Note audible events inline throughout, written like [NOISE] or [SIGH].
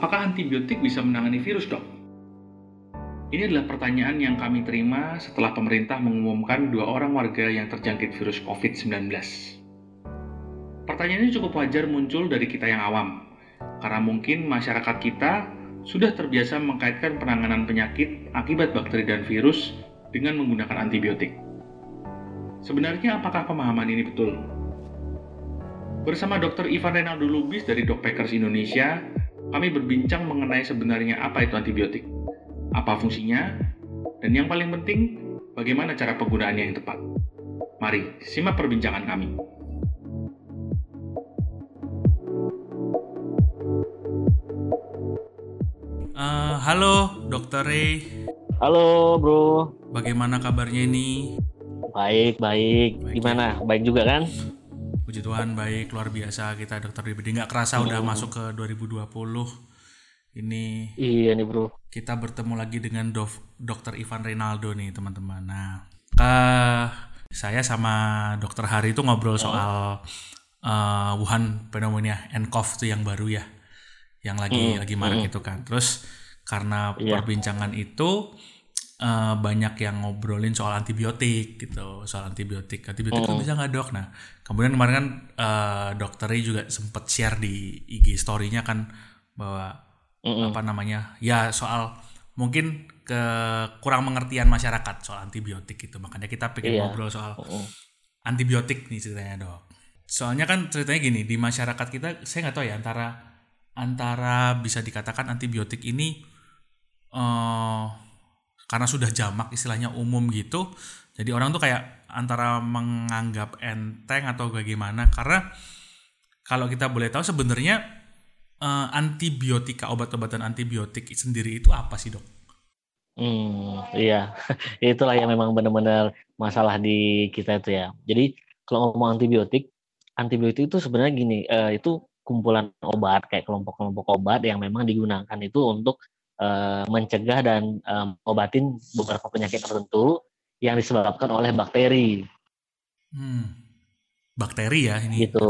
Apakah antibiotik bisa menangani virus, dok? Ini adalah pertanyaan yang kami terima setelah pemerintah mengumumkan dua orang warga yang terjangkit virus COVID-19. Pertanyaan ini cukup wajar muncul dari kita yang awam, karena mungkin masyarakat kita sudah terbiasa mengkaitkan penanganan penyakit akibat bakteri dan virus dengan menggunakan antibiotik. Sebenarnya apakah pemahaman ini betul? Bersama Dr. Ivan Renaldo Lubis dari Dogpackers Indonesia, kami berbincang mengenai sebenarnya apa itu antibiotik apa fungsinya, dan yang paling penting, bagaimana cara penggunaannya yang tepat. Mari, simak perbincangan kami. Uh, halo, Dokter Ray. Halo, Bro. Bagaimana kabarnya ini? Baik, baik. baik Gimana? Ya? Baik juga kan? Puji Tuhan, baik. Luar biasa kita, Dokter Ray. Nggak kerasa hmm. udah masuk ke 2020 ini Iya nih bro. Kita bertemu lagi dengan Dov, Dr. Ivan Rinaldo nih teman-teman. Nah, ke saya sama Dokter Hari itu ngobrol oh. soal uh, Wuhan pneumonia nCoV itu yang baru ya, yang lagi hmm. lagi marak hmm. itu kan. Terus karena yeah. perbincangan itu uh, banyak yang ngobrolin soal antibiotik gitu, soal antibiotik. Antibiotik itu hmm. bisa nggak dok? Nah, kemudian kemarin kan uh, dokternya juga sempat share di IG story-nya kan bahwa mm-hmm. apa namanya ya soal mungkin ke kurang mengertian masyarakat soal antibiotik gitu makanya kita pengen iya. ngobrol soal mm-hmm. antibiotik nih ceritanya dok soalnya kan ceritanya gini di masyarakat kita saya nggak tahu ya antara antara bisa dikatakan antibiotik ini uh, karena sudah jamak istilahnya umum gitu jadi orang tuh kayak antara menganggap enteng atau bagaimana karena kalau kita boleh tahu sebenarnya uh, antibiotika obat-obatan antibiotik sendiri itu apa sih dok? Hmm, iya, [LAUGHS] itulah yang memang benar-benar masalah di kita itu ya. Jadi kalau ngomong antibiotik, antibiotik itu sebenarnya gini, uh, itu kumpulan obat kayak kelompok-kelompok obat yang memang digunakan itu untuk uh, mencegah dan um, obatin beberapa penyakit tertentu yang disebabkan oleh bakteri. Hmm. Bakteri ya ini. Gitu.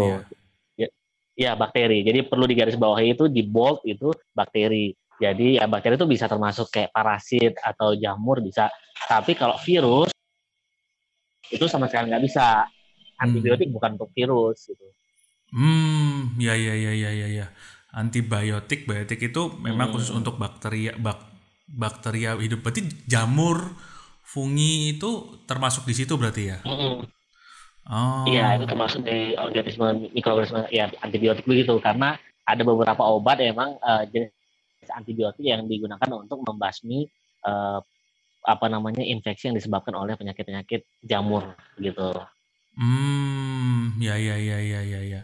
Ya. Ya, bakteri. Jadi perlu digarisbawahi itu di bold itu bakteri. Jadi ya bakteri itu bisa termasuk kayak parasit atau jamur bisa. Tapi kalau virus itu sama sekali nggak bisa. Antibiotik hmm. bukan untuk virus gitu. Hmm, ya ya ya ya ya ya. Antibiotik, biotik itu memang hmm. khusus untuk bakteri bak, bakteria hidup. Berarti jamur, fungi itu termasuk di situ berarti ya? Hmm Oh. Iya, itu termasuk di organisme mikroorganisme ya antibiotik begitu karena ada beberapa obat emang uh, jenis antibiotik yang digunakan untuk membasmi uh, apa namanya infeksi yang disebabkan oleh penyakit-penyakit jamur gitu. Hmm, ya ya ya ya ya ya.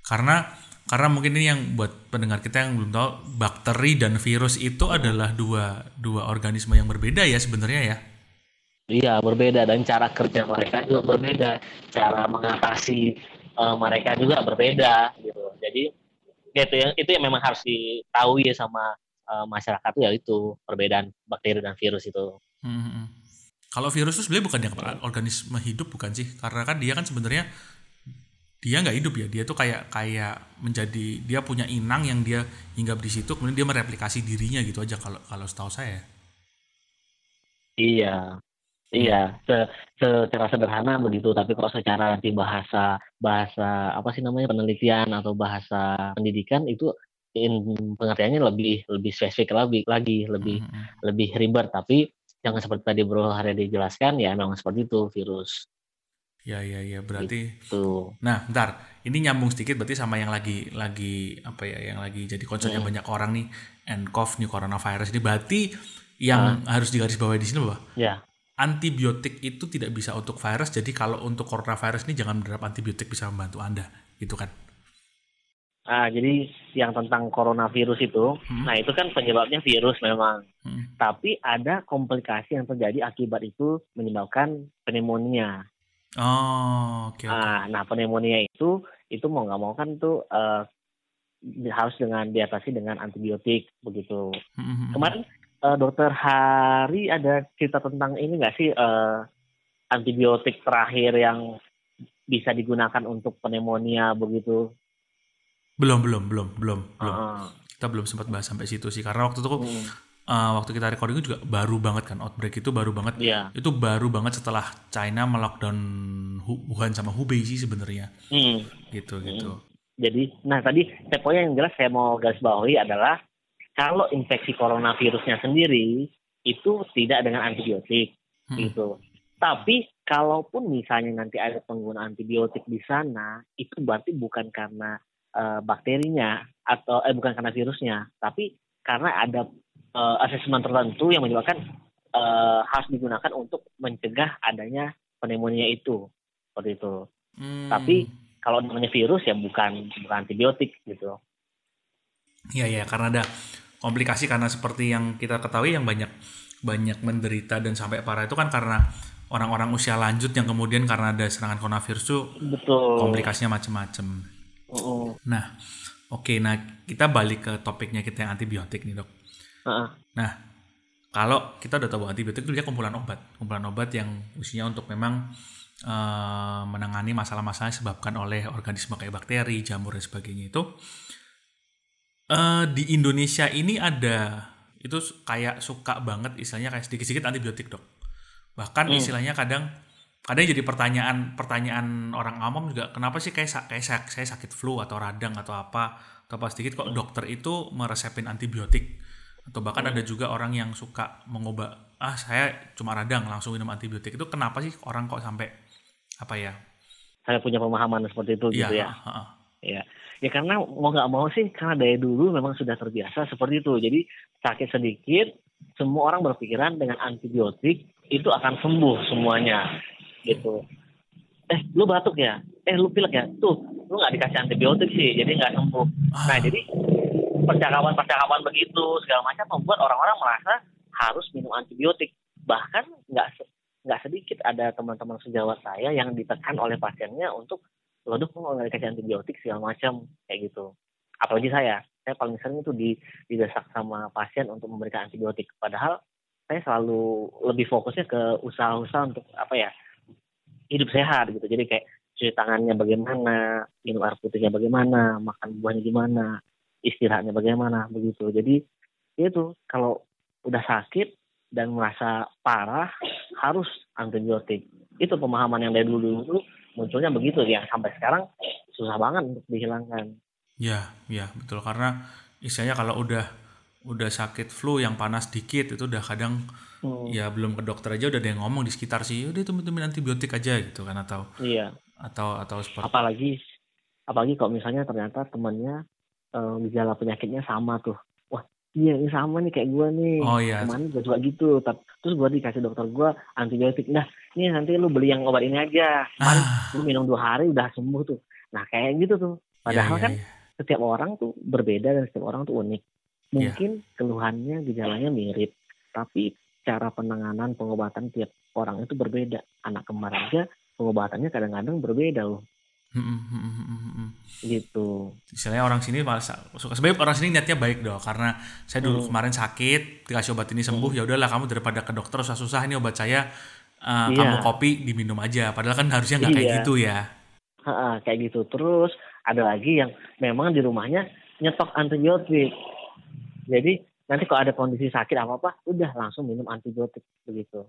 Karena karena mungkin ini yang buat pendengar kita yang belum tahu bakteri dan virus itu adalah dua dua organisme yang berbeda ya sebenarnya ya. Iya berbeda dan cara kerja mereka juga berbeda, cara mengatasi uh, mereka juga berbeda gitu. Jadi itu yang itu yang memang harus ditahui ya sama uh, masyarakat ya itu perbedaan bakteri dan virus itu. Hmm. hmm, hmm. Kalau virus itu sebenarnya bukan yang organisme hidup bukan sih? Karena kan dia kan sebenarnya dia nggak hidup ya dia tuh kayak kayak menjadi dia punya inang yang dia hinggap di situ kemudian dia mereplikasi dirinya gitu aja kalau kalau setahu saya iya Iya, se secara sederhana begitu, tapi kalau secara nanti bahasa bahasa apa sih namanya penelitian atau bahasa pendidikan itu in, pengertiannya lebih lebih spesifik lebih lagi lebih mm -hmm. lebih ribet tapi jangan seperti tadi Bro hari dijelaskan ya memang seperti itu virus. Ya ya ya berarti. Itu. Nah, bentar. Ini nyambung sedikit berarti sama yang lagi lagi apa ya yang lagi jadi concernnya hmm. banyak orang nih nCoV new coronavirus ini berarti yang nah. harus digarisbawahi di sini apa? Ya antibiotik itu tidak bisa untuk virus. Jadi kalau untuk coronavirus ini jangan berharap antibiotik bisa membantu Anda, gitu kan? Ah, jadi yang tentang coronavirus itu, hmm. nah itu kan penyebabnya virus memang. Hmm. Tapi ada komplikasi yang terjadi akibat itu menyebabkan pneumonia. Oh, oke. Okay, okay. Ah, nah pneumonia itu itu mau nggak mau kan tuh uh, harus dengan diatasi dengan antibiotik begitu. Hmm. hmm, hmm. Kemarin uh, dokter Hari ada cerita tentang ini nggak sih uh, antibiotik terakhir yang bisa digunakan untuk pneumonia begitu? Belum, belum, belum, belum, belum. Uh. kita belum sempat bahas sampai situ sih karena waktu itu hmm. Uh, waktu kita recording juga baru banget kan outbreak itu baru banget yeah. itu baru banget setelah China melockdown Wuhan sama Hubei sih sebenarnya hmm. gitu hmm. gitu jadi nah tadi poin yang jelas saya mau garis bawahi adalah kalau infeksi coronavirusnya sendiri itu tidak dengan antibiotik hmm. gitu tapi kalaupun misalnya nanti ada penggunaan antibiotik di sana itu berarti bukan karena uh, bakterinya atau eh bukan karena virusnya, tapi karena ada uh, asesmen tertentu yang menyebabkan uh, harus digunakan untuk mencegah adanya pneumonia itu seperti itu. Hmm. Tapi kalau namanya virus ya bukan bukan antibiotik gitu. Iya ya karena ada komplikasi karena seperti yang kita ketahui yang banyak banyak menderita dan sampai parah itu kan karena orang-orang usia lanjut yang kemudian karena ada serangan coronavirus itu Betul. komplikasinya macam-macam. Uh-uh. Nah, oke, okay, nah kita balik ke topiknya kita yang antibiotik nih dok. Nah, kalau kita udah tahu antibiotik itu dia kumpulan obat, kumpulan obat yang usianya untuk memang uh, menangani masalah-masalah disebabkan oleh organisme kayak bakteri, jamur dan sebagainya itu. Uh, di Indonesia ini ada itu kayak suka banget istilahnya kayak sedikit-sedikit antibiotik dok. Bahkan hmm. istilahnya kadang kadang jadi pertanyaan pertanyaan orang awam juga kenapa sih kayak kayak saya, saya sakit flu atau radang atau apa atau apa sedikit kok dokter itu meresepin antibiotik atau bahkan ada juga orang yang suka mengubah ah saya cuma radang langsung minum antibiotik. Itu kenapa sih orang kok sampai apa ya? Saya punya pemahaman seperti itu gitu ya, ya. Uh, ya ya karena mau nggak mau sih karena dari dulu memang sudah terbiasa seperti itu. Jadi sakit sedikit semua orang berpikiran dengan antibiotik itu akan sembuh semuanya. Gitu. Eh lu batuk ya? Eh lu pilek ya? Tuh lu nggak dikasih antibiotik sih jadi nggak sembuh. Nah ah. jadi percakapan-percakapan begitu segala macam membuat orang-orang merasa harus minum antibiotik. Bahkan nggak nggak sedikit ada teman-teman sejawat saya yang ditekan oleh pasiennya untuk lo dok nggak dikasih antibiotik? segala macam kayak gitu. Apalagi saya. Saya paling sering itu di didesak sama pasien untuk memberikan antibiotik. Padahal saya selalu lebih fokusnya ke usaha-usaha untuk apa ya hidup sehat gitu. Jadi kayak cuci tangannya bagaimana minum air putihnya bagaimana makan buahnya gimana istirahatnya bagaimana begitu. Jadi itu kalau udah sakit dan merasa parah harus antibiotik. Itu pemahaman yang dari dulu dulu munculnya begitu. Ya sampai sekarang susah banget untuk dihilangkan. Ya ya betul. Karena istilahnya kalau udah udah sakit flu yang panas dikit itu udah kadang hmm. ya belum ke dokter aja udah ada yang ngomong di sekitar sih udah itu minum antibiotik aja gitu kan atau iya. atau atau seperti apalagi apalagi kalau misalnya ternyata temannya um, gejala penyakitnya sama tuh wah iya ini sama nih kayak gue nih oh iya teman gue juga gitu terus gue dikasih dokter gue antibiotik nah ini nanti lu beli yang obat ini aja ah. lu minum dua hari udah sembuh tuh nah kayak gitu tuh iya, padahal yeah, yeah, kan yeah. setiap orang tuh berbeda dan setiap orang tuh unik Iya. Mungkin yeah. keluhannya gejalanya mirip, tapi cara penanganan pengobatan tiap orang itu berbeda. Anak kembar aja pengobatannya kadang-kadang berbeda loh. Hmm, hmm, hmm, gitu. Istilahnya orang sini malah suka sebenarnya orang sini niatnya baik dong karena saya dulu hmm. kemarin sakit dikasih obat ini sembuh hmm. ya udahlah kamu daripada ke dokter susah-susah ini obat saya uh, iya. kamu kopi diminum aja padahal kan harusnya nggak iya. kayak gitu ya. Ha, kayak gitu terus ada lagi yang memang di rumahnya nyetok antibiotik jadi nanti kalau ada kondisi sakit apa apa, udah langsung minum antibiotik begitu.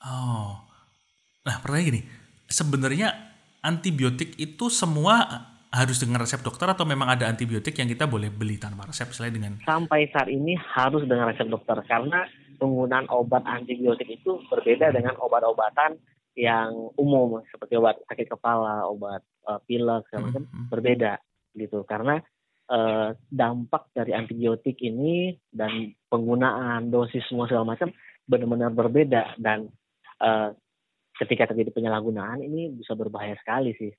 Oh, nah pertanyaan gini, sebenarnya antibiotik itu semua harus dengan resep dokter atau memang ada antibiotik yang kita boleh beli tanpa resep selain dengan sampai saat ini harus dengan resep dokter karena penggunaan obat antibiotik itu berbeda dengan obat-obatan yang umum seperti obat sakit kepala, obat uh, pilek segala macam hmm, hmm. berbeda gitu karena eh, dampak dari antibiotik ini dan penggunaan dosis semua segala macam benar-benar berbeda dan eh, ketika terjadi penyalahgunaan ini bisa berbahaya sekali sih.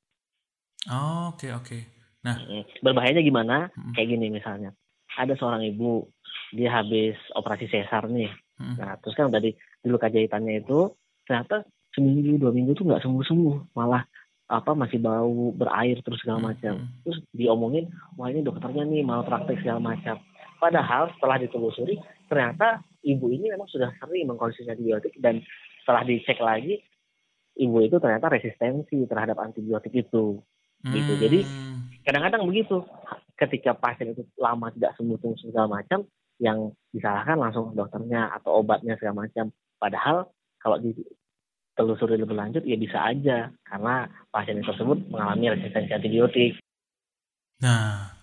Oh, oke okay, oke. Okay. Nah, berbahayanya gimana? Hmm. Kayak gini misalnya, ada seorang ibu dia habis operasi sesar nih. Hmm. Nah, terus kan dari di luka jahitannya itu ternyata seminggu dua minggu tuh nggak sembuh sembuh, malah apa masih bau berair terus segala macam hmm. terus diomongin wah ini dokternya nih malah praktek segala macam padahal setelah ditelusuri ternyata ibu ini memang sudah sering mengkonsumsi antibiotik dan setelah dicek lagi ibu itu ternyata resistensi terhadap antibiotik itu gitu jadi hmm. kadang-kadang begitu ketika pasien itu lama tidak sembuh segala macam, yang disalahkan langsung dokternya atau obatnya segala macam. Padahal kalau ditelusuri lebih lanjut ya bisa aja karena pasien tersebut mengalami resistensi antibiotik. Nah,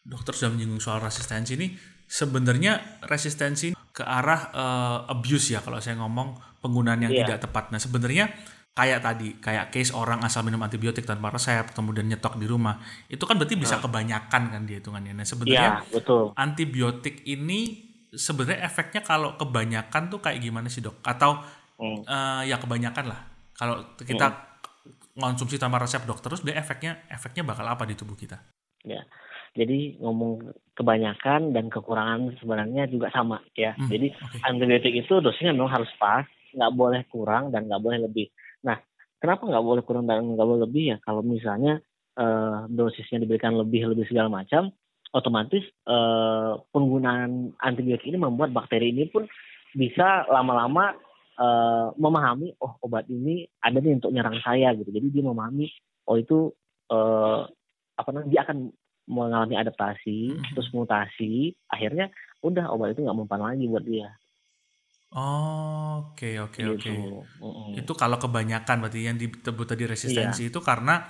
dokter sudah menyinggung soal resistensi ini. Sebenarnya resistensi ke arah uh, abuse ya kalau saya ngomong penggunaan yang yeah. tidak tepat. Nah, sebenarnya kayak tadi kayak case orang asal minum antibiotik tanpa resep kemudian nyetok di rumah itu kan berarti bisa nah. kebanyakan kan dia hitungannya nah sebenarnya ya, betul. antibiotik ini sebenarnya efeknya kalau kebanyakan tuh kayak gimana sih dok atau hmm. uh, ya kebanyakan lah kalau kita hmm. konsumsi tanpa resep dokter terus dia efeknya efeknya bakal apa di tubuh kita ya jadi ngomong kebanyakan dan kekurangan sebenarnya juga sama ya hmm, jadi okay. antibiotik itu dosisnya memang harus pas nggak boleh kurang dan nggak boleh lebih Nah, kenapa nggak boleh kurang dan nggak boleh lebih ya? Kalau misalnya uh, dosisnya diberikan lebih lebih segala macam, otomatis uh, penggunaan antibiotik ini membuat bakteri ini pun bisa lama-lama uh, memahami, oh obat ini ada nih untuk nyerang saya gitu. Jadi dia memahami, oh itu uh, apa namanya dia akan mengalami adaptasi, hmm. terus mutasi, akhirnya udah obat itu nggak mempan lagi buat dia. Oke oke oke. Gitu. Itu kalau kebanyakan berarti yang disebut tadi resistensi Iya. itu karena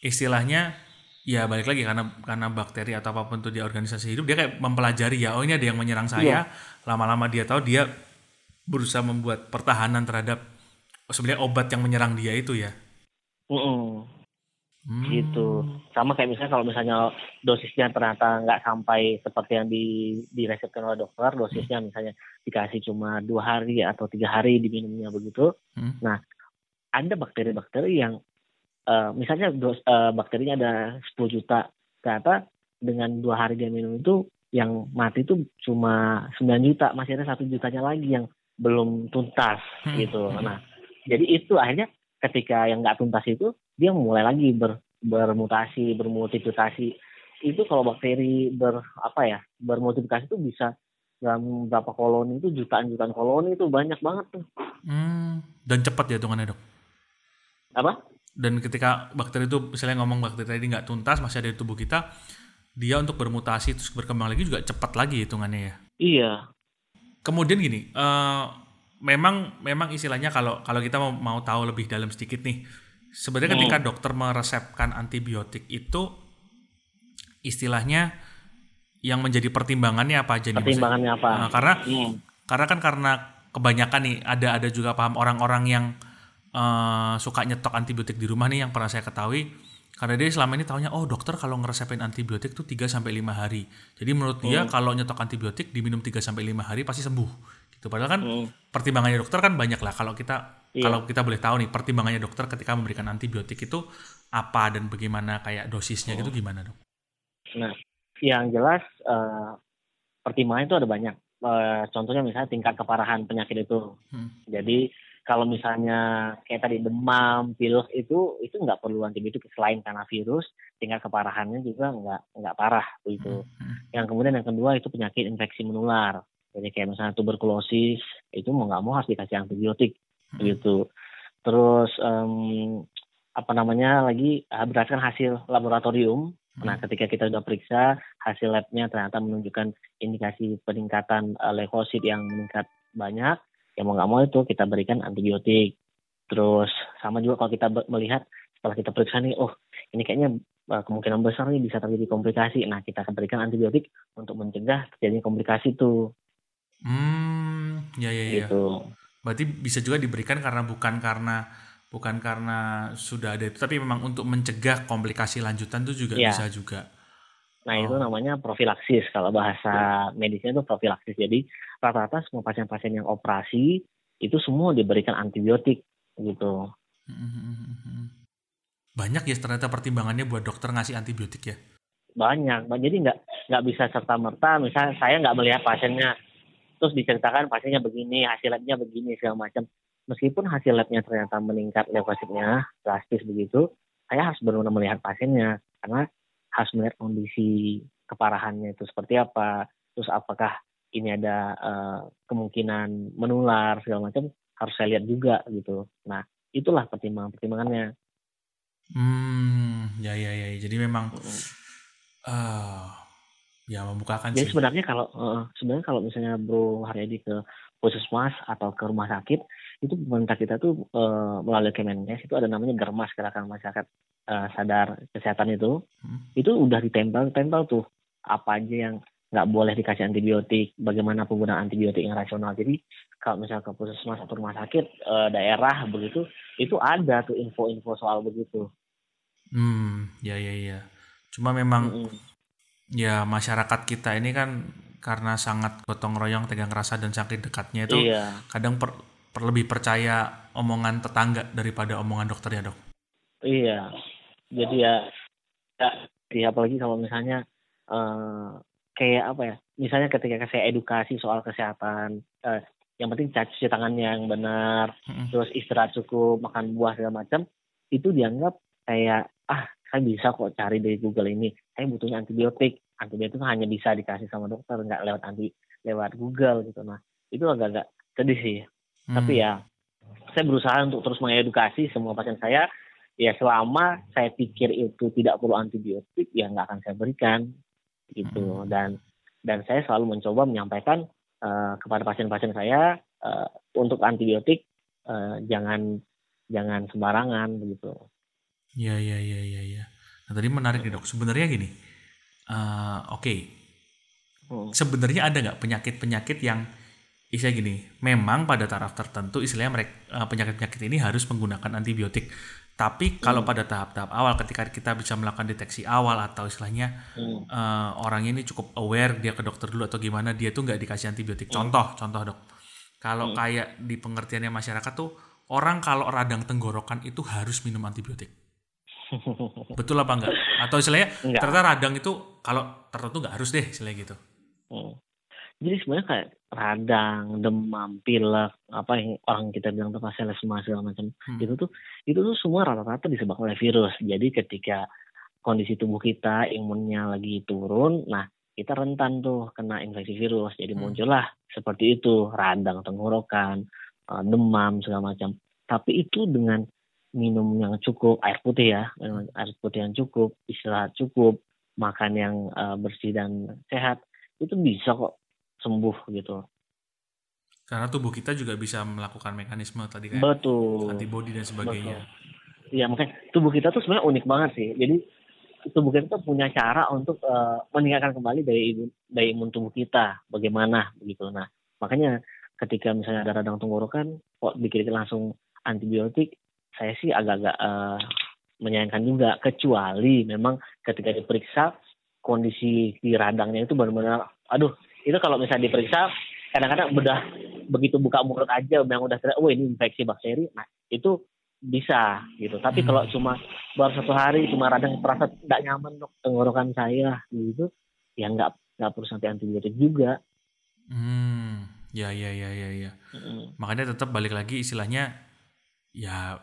istilahnya ya balik lagi karena karena bakteri atau apa pun itu di organisasi hidup dia kayak mempelajari ya oh ini ada yang menyerang saya Iya. lama-lama dia tahu dia berusaha membuat pertahanan terhadap sebenarnya obat yang menyerang dia itu ya. Hmm. gitu sama kayak misalnya kalau misalnya dosisnya ternyata nggak sampai seperti yang di diresepkan oleh dokter dosisnya misalnya dikasih cuma dua hari atau tiga hari diminumnya begitu hmm. nah ada bakteri-bakteri yang uh, misalnya dos, uh, bakterinya ada 10 juta ternyata dengan dua hari dia minum itu yang mati itu cuma 9 juta masih ada satu jutanya lagi yang belum tuntas hmm. gitu nah jadi itu akhirnya ketika yang nggak tuntas itu dia mulai lagi ber, bermutasi, bermultiplikasi. Itu kalau bakteri ber apa ya, bermultiplikasi itu bisa dalam berapa koloni itu jutaan-jutaan koloni itu banyak banget tuh. Hmm, dan cepat ya hitungannya dok. Apa? Dan ketika bakteri itu misalnya ngomong bakteri tadi nggak tuntas masih ada di tubuh kita, dia untuk bermutasi terus berkembang lagi juga cepat lagi hitungannya ya. Iya. Kemudian gini, uh, memang memang istilahnya kalau kalau kita mau, mau tahu lebih dalam sedikit nih, sebenarnya hmm. ketika dokter meresepkan antibiotik itu istilahnya yang menjadi pertimbangannya apa aja nih? Pertimbangannya apa? Nah, karena hmm. karena kan karena kebanyakan nih ada ada juga paham orang-orang yang uh, suka nyetok antibiotik di rumah nih yang pernah saya ketahui karena dia selama ini tahunya oh dokter kalau ngeresepin antibiotik tuh 3 sampai 5 hari. Jadi menurut dia hmm. kalau nyetok antibiotik diminum 3 sampai 5 hari pasti sembuh gitu padahal kan hmm. pertimbangannya dokter kan banyak lah kalau kita iya. kalau kita boleh tahu nih pertimbangannya dokter ketika memberikan antibiotik itu apa dan bagaimana kayak dosisnya hmm. gitu gimana dok? Nah yang jelas uh, pertimbangan itu ada banyak uh, contohnya misalnya tingkat keparahan penyakit itu hmm. jadi kalau misalnya kayak tadi demam, pilek itu itu nggak perlu antibiotik selain karena virus, tingkat keparahannya juga nggak nggak parah begitu. Hmm, hmm. Yang kemudian yang kedua itu penyakit infeksi menular. Jadi kayak misalnya tuberkulosis itu mau nggak mau harus dikasih antibiotik. Gitu. Terus um, apa namanya lagi ah, berdasarkan hasil laboratorium. Hmm. Nah, ketika kita sudah periksa hasil labnya ternyata menunjukkan indikasi peningkatan uh, leukosit yang meningkat banyak, ya mau nggak mau itu kita berikan antibiotik. Terus sama juga kalau kita melihat setelah kita periksa nih, oh ini kayaknya uh, kemungkinan besar nih bisa terjadi komplikasi. Nah, kita akan berikan antibiotik untuk mencegah terjadinya komplikasi itu. Hmm, ya ya ya. Gitu. Berarti bisa juga diberikan karena bukan karena bukan karena sudah ada itu, tapi memang untuk mencegah komplikasi lanjutan itu juga ya. bisa juga. Nah oh. itu namanya profilaksis kalau bahasa medisnya itu profilaksis. Jadi rata-rata semua pasien-pasien yang operasi itu semua diberikan antibiotik gitu. Banyak ya ternyata pertimbangannya buat dokter ngasih antibiotik ya? Banyak, jadi nggak nggak bisa serta merta. Misalnya saya nggak melihat pasiennya terus diceritakan pasiennya begini hasil labnya begini segala macam. Meskipun hasil labnya ternyata meningkat leukositnya drastis begitu saya harus benar-benar melihat pasiennya. Karena harus melihat kondisi keparahannya itu seperti apa terus apakah ini ada uh, kemungkinan menular segala macam harus saya lihat juga gitu. Nah itulah pertimbangan pertimbangannya hmm ya ya ya. Jadi memang uh, ya membukakan Jadi sih. sebenarnya kalau uh, sebenarnya kalau misalnya Bro Haryadi ke puskesmas atau ke rumah sakit itu pemerintah kita tuh uh, melalui Kemenkes itu ada namanya Germas Gerakan Masyarakat uh, Sadar Kesehatan itu Hmm. itu udah ditempel-tempel tuh apa aja yang nggak boleh dikasih antibiotik, bagaimana penggunaan antibiotik yang rasional. Jadi kalau misalnya ke puskesmas atau rumah sakit uh, daerah begitu itu ada tuh info-info soal begitu. Hmm, ya ya ya. Cuma memang Mm-mm. Ya masyarakat kita ini kan karena sangat gotong royong, tegang rasa dan saking dekatnya itu Iya, kadang per, per- lebih percaya omongan tetangga daripada omongan dokter ya dok. iya. Jadi ya, ya, apalagi kalau misalnya eh, kayak apa ya? Misalnya ketika saya edukasi soal kesehatan, eh, yang penting cuci tangan yang benar, Mm-mm. terus istirahat cukup, makan buah segala macam, itu dianggap kayak ah saya bisa kok cari dari Google ini. Saya butuhnya antibiotik. Antibiotik hanya bisa dikasih sama dokter, nggak lewat anti lewat Google gitu. Nah itu agak-agak sedih sih. Hmm. Tapi ya saya berusaha untuk terus mengedukasi semua pasien saya. Ya selama saya pikir itu tidak perlu antibiotik, ya nggak akan saya berikan gitu. Hmm. Dan dan saya selalu mencoba menyampaikan eh, kepada pasien-pasien saya eh, untuk antibiotik eh, jangan jangan sembarangan begitu. Ya ya ya ya ya. Nah tadi menarik nih dok. Sebenarnya gini. eh, Oke, Hmm. sebenarnya ada nggak penyakit-penyakit yang istilah gini, memang pada taraf tertentu istilahnya mereka penyakit-penyakit ini harus menggunakan antibiotik. Tapi kalau Hmm. pada tahap-tahap awal ketika kita bisa melakukan deteksi awal atau istilahnya Hmm. eh, orangnya ini cukup aware dia ke dokter dulu atau gimana dia tuh nggak dikasih antibiotik. Hmm. Contoh, contoh dok. Kalau Hmm. kayak di pengertiannya masyarakat tuh orang kalau radang tenggorokan itu harus minum antibiotik. [LAUGHS] Betul apa enggak? Atau istilahnya Enggak. ternyata radang itu kalau tertentu nggak harus deh istilahnya gitu. Hmm. Jadi sebenarnya kayak radang, demam, pilek, apa yang orang kita bilang tuh selesma segala macam, Hmm. itu tuh itu tuh semua rata-rata disebabkan oleh virus. Jadi ketika kondisi tubuh kita imunnya lagi turun, nah kita rentan tuh kena infeksi virus. Jadi Hmm. muncullah seperti itu radang tenggorokan, eh, demam segala macam. Tapi itu dengan minum yang cukup, air putih ya, minum air putih yang cukup, istirahat cukup, makan yang eh, bersih dan sehat, itu bisa kok sembuh gitu. Karena tubuh kita juga bisa melakukan mekanisme tadi kayak Betul. antibody dan sebagainya. Iya makanya tubuh kita tuh sebenarnya unik banget sih. Jadi tubuh kita tuh punya cara untuk eh, meningkatkan kembali daya imun, daya imun tubuh kita. Bagaimana begitu. Nah makanya ketika misalnya ada radang tenggorokan, kok dikit langsung antibiotik, saya sih agak-agak eh, menyayangkan juga. Kecuali memang ketika diperiksa kondisi di radangnya itu benar-benar, aduh itu kalau misalnya diperiksa kadang-kadang udah begitu buka mulut aja yang udah terlihat, oh ini infeksi bakteri, nah itu bisa gitu. Tapi Hmm. kalau cuma baru satu hari cuma radang terasa tidak nyaman dok tenggorokan saya gitu, ya nggak nggak perlu sampai antibiotik juga. Hmm, ya ya ya ya ya. Mm. Makanya tetap balik lagi istilahnya ya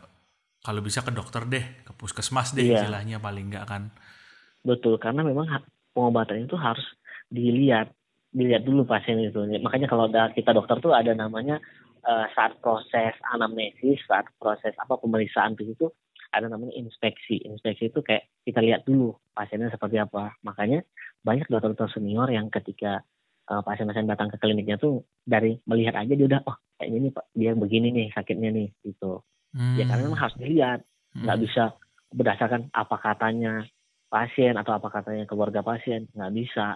kalau bisa ke dokter deh, ke puskesmas deh Iya. istilahnya paling enggak kan. Betul, karena memang pengobatan itu harus dilihat, dilihat dulu pasien itu. Makanya kalau ada kita dokter tuh ada namanya eh, saat proses anamnesis, saat proses apa pemeriksaan itu ada namanya inspeksi. Inspeksi itu kayak kita lihat dulu pasiennya seperti apa. Makanya banyak dokter-dokter senior yang ketika eh, pasien-pasien datang ke kliniknya tuh dari melihat aja dia udah oh kayaknya nih Pak, dia begini nih sakitnya nih gitu. Hmm. Ya karena memang harus dilihat. Nggak Hmm. bisa berdasarkan apa katanya pasien atau apa katanya keluarga pasien. Nggak bisa.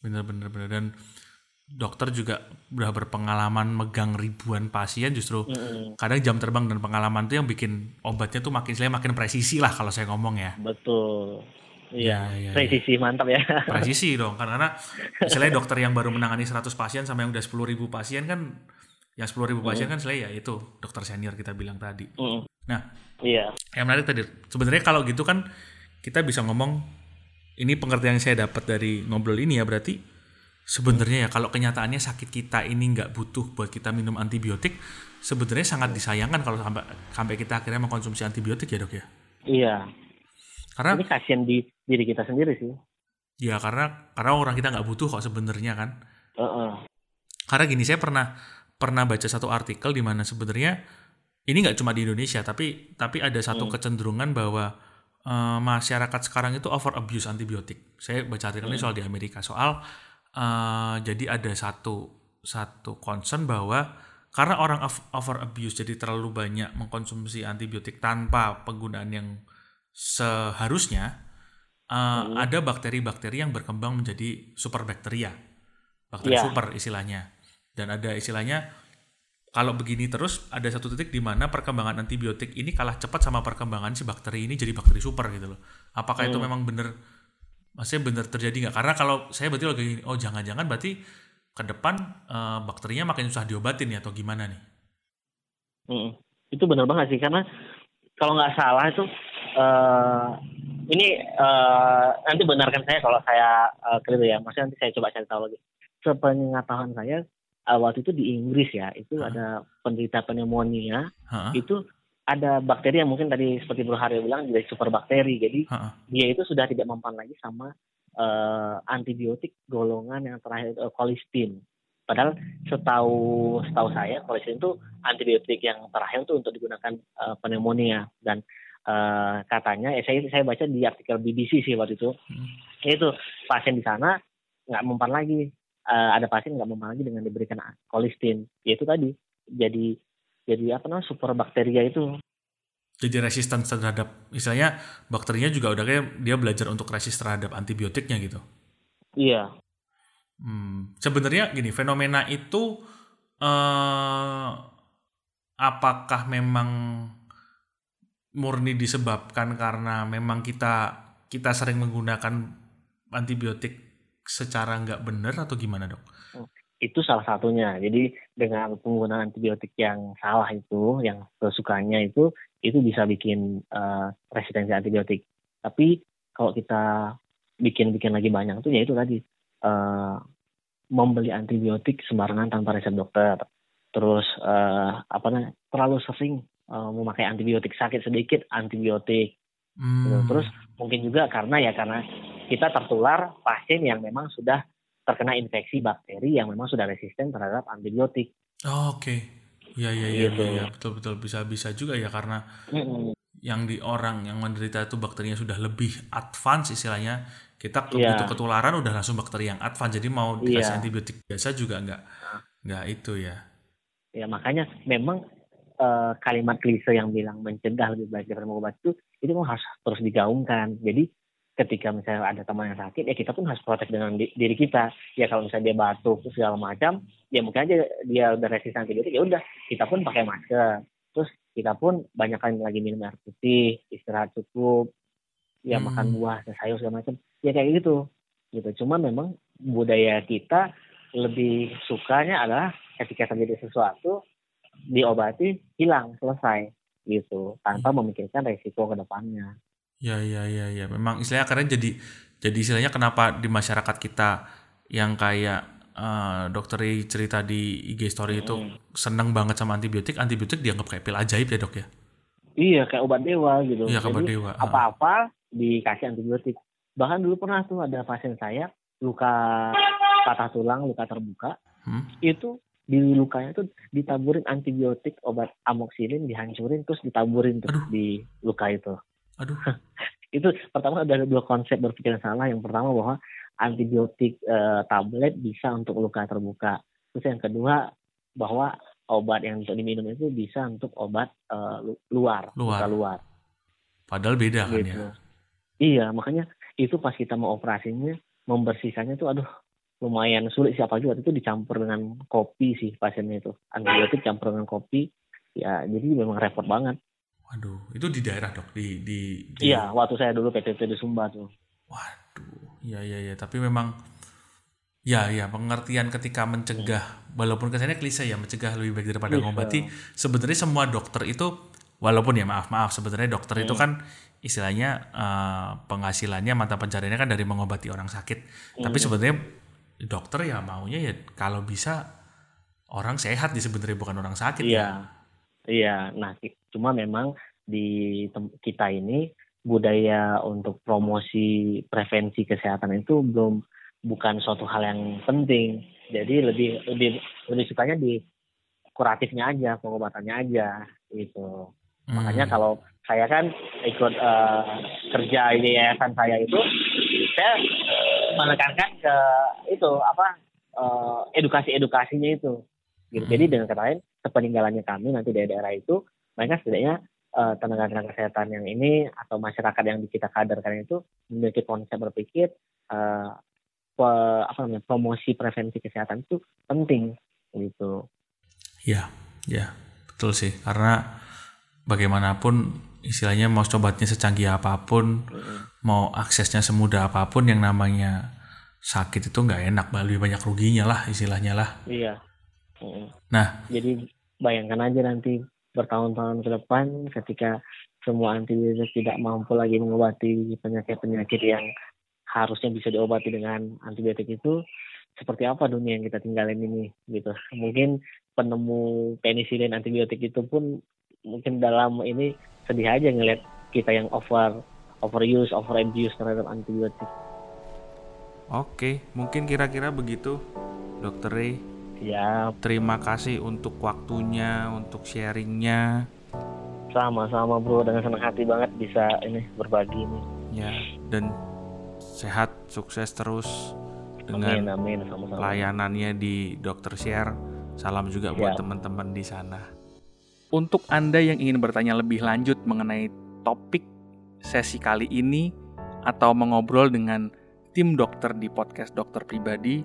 Bener bener bener dan dokter juga udah berpengalaman megang ribuan pasien justru Mm-mm. kadang jam terbang dan pengalaman tuh yang bikin obatnya tuh makin saya makin presisi lah kalau saya ngomong ya. Betul. Iya, iya, presisi mantap ya. [LAUGHS] Presisi dong karena misalnya dokter yang baru menangani 100 pasien sama yang udah 10.000 ribu pasien kan yang 10.000 ribu pasien kan saya ya itu dokter senior kita bilang tadi. Mm-mm. Nah. iya. yang menarik tadi sebenarnya kalau gitu kan kita bisa ngomong ini pengertian yang saya dapat dari ngobrol ini ya berarti sebenarnya ya kalau kenyataannya sakit kita ini nggak butuh buat kita minum antibiotik sebenarnya sangat disayangkan kalau sampai sampai kita akhirnya mengkonsumsi antibiotik ya dok ya? Iya. Karena ini kasihan di diri kita sendiri sih. Ya karena karena orang kita nggak butuh kok sebenarnya kan. Heeh. karena gini saya pernah pernah baca satu artikel di mana sebenarnya ini nggak cuma di Indonesia tapi tapi ada satu Hmm. kecenderungan bahwa uh, masyarakat sekarang itu over abuse antibiotik. Saya baca artikel ini soal di Amerika soal uh, jadi ada satu satu concern bahwa karena orang over abuse jadi terlalu banyak mengkonsumsi antibiotik tanpa penggunaan yang seharusnya uh, hmm. ada bakteri-bakteri yang berkembang menjadi superbakteria, bakteri yeah. super istilahnya. Dan ada istilahnya kalau begini terus ada satu titik di mana perkembangan antibiotik ini kalah cepat sama perkembangan si bakteri ini jadi bakteri super gitu loh. Apakah hmm. itu memang benar maksudnya benar terjadi nggak? Karena kalau saya berarti lagi oh jangan-jangan berarti ke depan uh, bakterinya makin susah diobatin ya atau gimana nih? Hmm. Itu benar banget sih karena kalau nggak salah itu uh, ini uh, nanti benarkan saya kalau saya uh, keliru ya. Maksudnya nanti saya coba cari tahu lagi. Sepengetahuan saya waktu itu di Inggris ya, itu huh? ada penderita pneumonia, huh? itu ada bakteri yang mungkin tadi seperti Bro Haryo bilang jadi super bakteri. Jadi huh? dia itu sudah tidak mempan lagi sama uh, antibiotik golongan yang terakhir uh, colistin. Padahal setahu setahu saya colistin itu antibiotik yang terakhir itu untuk digunakan uh, pneumonia dan uh, katanya eh, saya saya baca di artikel BBC sih waktu itu hmm. itu pasien di sana nggak mempan lagi uh, ada pasien nggak mempan lagi dengan diberikan kolistin yaitu tadi jadi jadi apa namanya super bakteria itu. Jadi resisten terhadap istilahnya bakterinya juga udah kayak dia belajar untuk resist terhadap antibiotiknya gitu. Iya. Hmm, sebenarnya gini fenomena itu uh, apakah memang murni disebabkan karena memang kita kita sering menggunakan antibiotik secara nggak benar atau gimana dok? Itu salah satunya. Jadi dengan penggunaan antibiotik yang salah itu, yang kesukaannya itu, itu bisa bikin uh, resistensi antibiotik. Tapi kalau kita bikin-bikin lagi banyak itu ya itu tadi uh, membeli antibiotik sembarangan tanpa resep dokter. Terus uh, apa namanya terlalu sering uh, memakai antibiotik sakit sedikit antibiotik hmm. terus mungkin juga karena ya karena kita tertular pasien yang memang sudah terkena infeksi bakteri yang memang sudah resisten terhadap antibiotik. Oh, Oke, okay. ya ya ya, gitu. ya, betul betul bisa bisa juga ya karena mm-hmm. yang di orang yang menderita itu bakterinya sudah lebih advance istilahnya kita yeah. ketularan udah langsung bakteri yang advance jadi mau dikasih yeah. antibiotik biasa juga nggak nggak itu ya. Ya makanya memang uh, kalimat klise yang bilang mencegah lebih baik daripada mengobati itu itu harus terus digaungkan. Jadi ketika misalnya ada teman yang sakit ya kita pun harus protek dengan di, diri kita. Ya kalau misalnya dia batuk segala macam ya mungkin aja dia udah resisten antibiotik ya udah kita pun pakai masker. Terus kita pun banyak kali lagi minum air putih istirahat cukup ya hmm. makan buah dan sayur segala macam. Ya kayak gitu. Gitu. Cuma memang budaya kita lebih sukanya adalah ketika terjadi sesuatu diobati hilang selesai. Gitu. Tanpa hmm. memikirkan resiko ke depannya. Ya ya ya ya memang istilahnya karena jadi jadi istilahnya kenapa di masyarakat kita yang kayak uh, dokter cerita di IG story hmm. itu seneng banget sama antibiotik antibiotik dianggap kayak pil ajaib ya dok ya? Iya kayak obat dewa gitu. Iya obat dewa. Apa-apa dikasih antibiotik. Bahkan dulu pernah tuh ada pasien saya luka patah tulang, luka terbuka, hmm? itu di lukanya tuh ditaburin antibiotik obat amoksilin dihancurin terus ditaburin tuh Aduh. di luka itu. Aduh. [LAUGHS] itu pertama ada dua konsep berpikiran salah. Yang pertama bahwa antibiotik e, tablet bisa untuk luka terbuka. Terus yang kedua bahwa obat yang untuk diminum itu bisa untuk obat e, luar, luar. luka luar. Padahal beda kan ya. gitu. ya. Iya, makanya itu pas kita mau operasinya membersihkannya tuh aduh lumayan sulit siapa juga itu dicampur dengan kopi sih pasiennya itu antibiotik campur dengan kopi ya jadi memang repot banget waduh itu di daerah dok di di, di... iya waktu saya dulu PTT di Sumba tuh waduh iya iya ya tapi memang ya ya pengertian ketika mencegah hmm. walaupun kesannya klise ya mencegah lebih baik daripada mengobati sebenarnya semua dokter itu walaupun ya maaf maaf sebenarnya dokter hmm. itu kan istilahnya uh, penghasilannya mata pencariannya kan dari mengobati orang sakit hmm. tapi sebenarnya dokter ya maunya ya kalau bisa orang sehat di sebenarnya bukan orang sakit iya ya. iya nah cuma memang di kita ini budaya untuk promosi prevensi kesehatan itu belum bukan suatu hal yang penting jadi lebih lebih lebih sukanya di kuratifnya aja pengobatannya aja gitu hmm. makanya kalau saya kan ikut uh, kerja di yayasan saya itu saya menekankan ke itu apa uh, edukasi edukasinya itu gitu hmm. jadi dengan kata lain sepeninggalannya kami nanti di daerah itu mereka setidaknya uh, tenaga-tenaga kesehatan yang ini atau masyarakat yang kita kaderkan itu memiliki konsep berpikir uh, pe, apa namanya promosi prevensi kesehatan itu penting gitu ya ya betul sih karena bagaimanapun istilahnya mau cobatnya secanggih apa pun, mm. mau aksesnya semudah apa pun yang namanya sakit itu nggak enak, lebih banyak ruginya lah istilahnya lah. Iya. Mm. Nah, jadi bayangkan aja nanti bertahun-tahun ke depan ketika semua antibiotik tidak mampu lagi mengobati penyakit-penyakit yang harusnya bisa diobati dengan antibiotik itu seperti apa dunia yang kita tinggalin ini gitu mungkin penemu penisilin antibiotik itu pun mungkin dalam ini sedih aja ngeliat kita yang over overuse, over abuse terhadap antibiotik. Oke, mungkin kira-kira begitu, Dokter Ray. Ya. Terima kasih untuk waktunya, untuk sharingnya. Sama-sama bro, dengan senang hati banget bisa ini berbagi ini. Ya, dan sehat, sukses terus dengan amin, amin. Sama -sama. pelayanannya di Dokter Share. Salam juga ya. buat teman-teman di sana. Untuk Anda yang ingin bertanya lebih lanjut mengenai topik sesi kali ini atau mengobrol dengan tim dokter di podcast dokter pribadi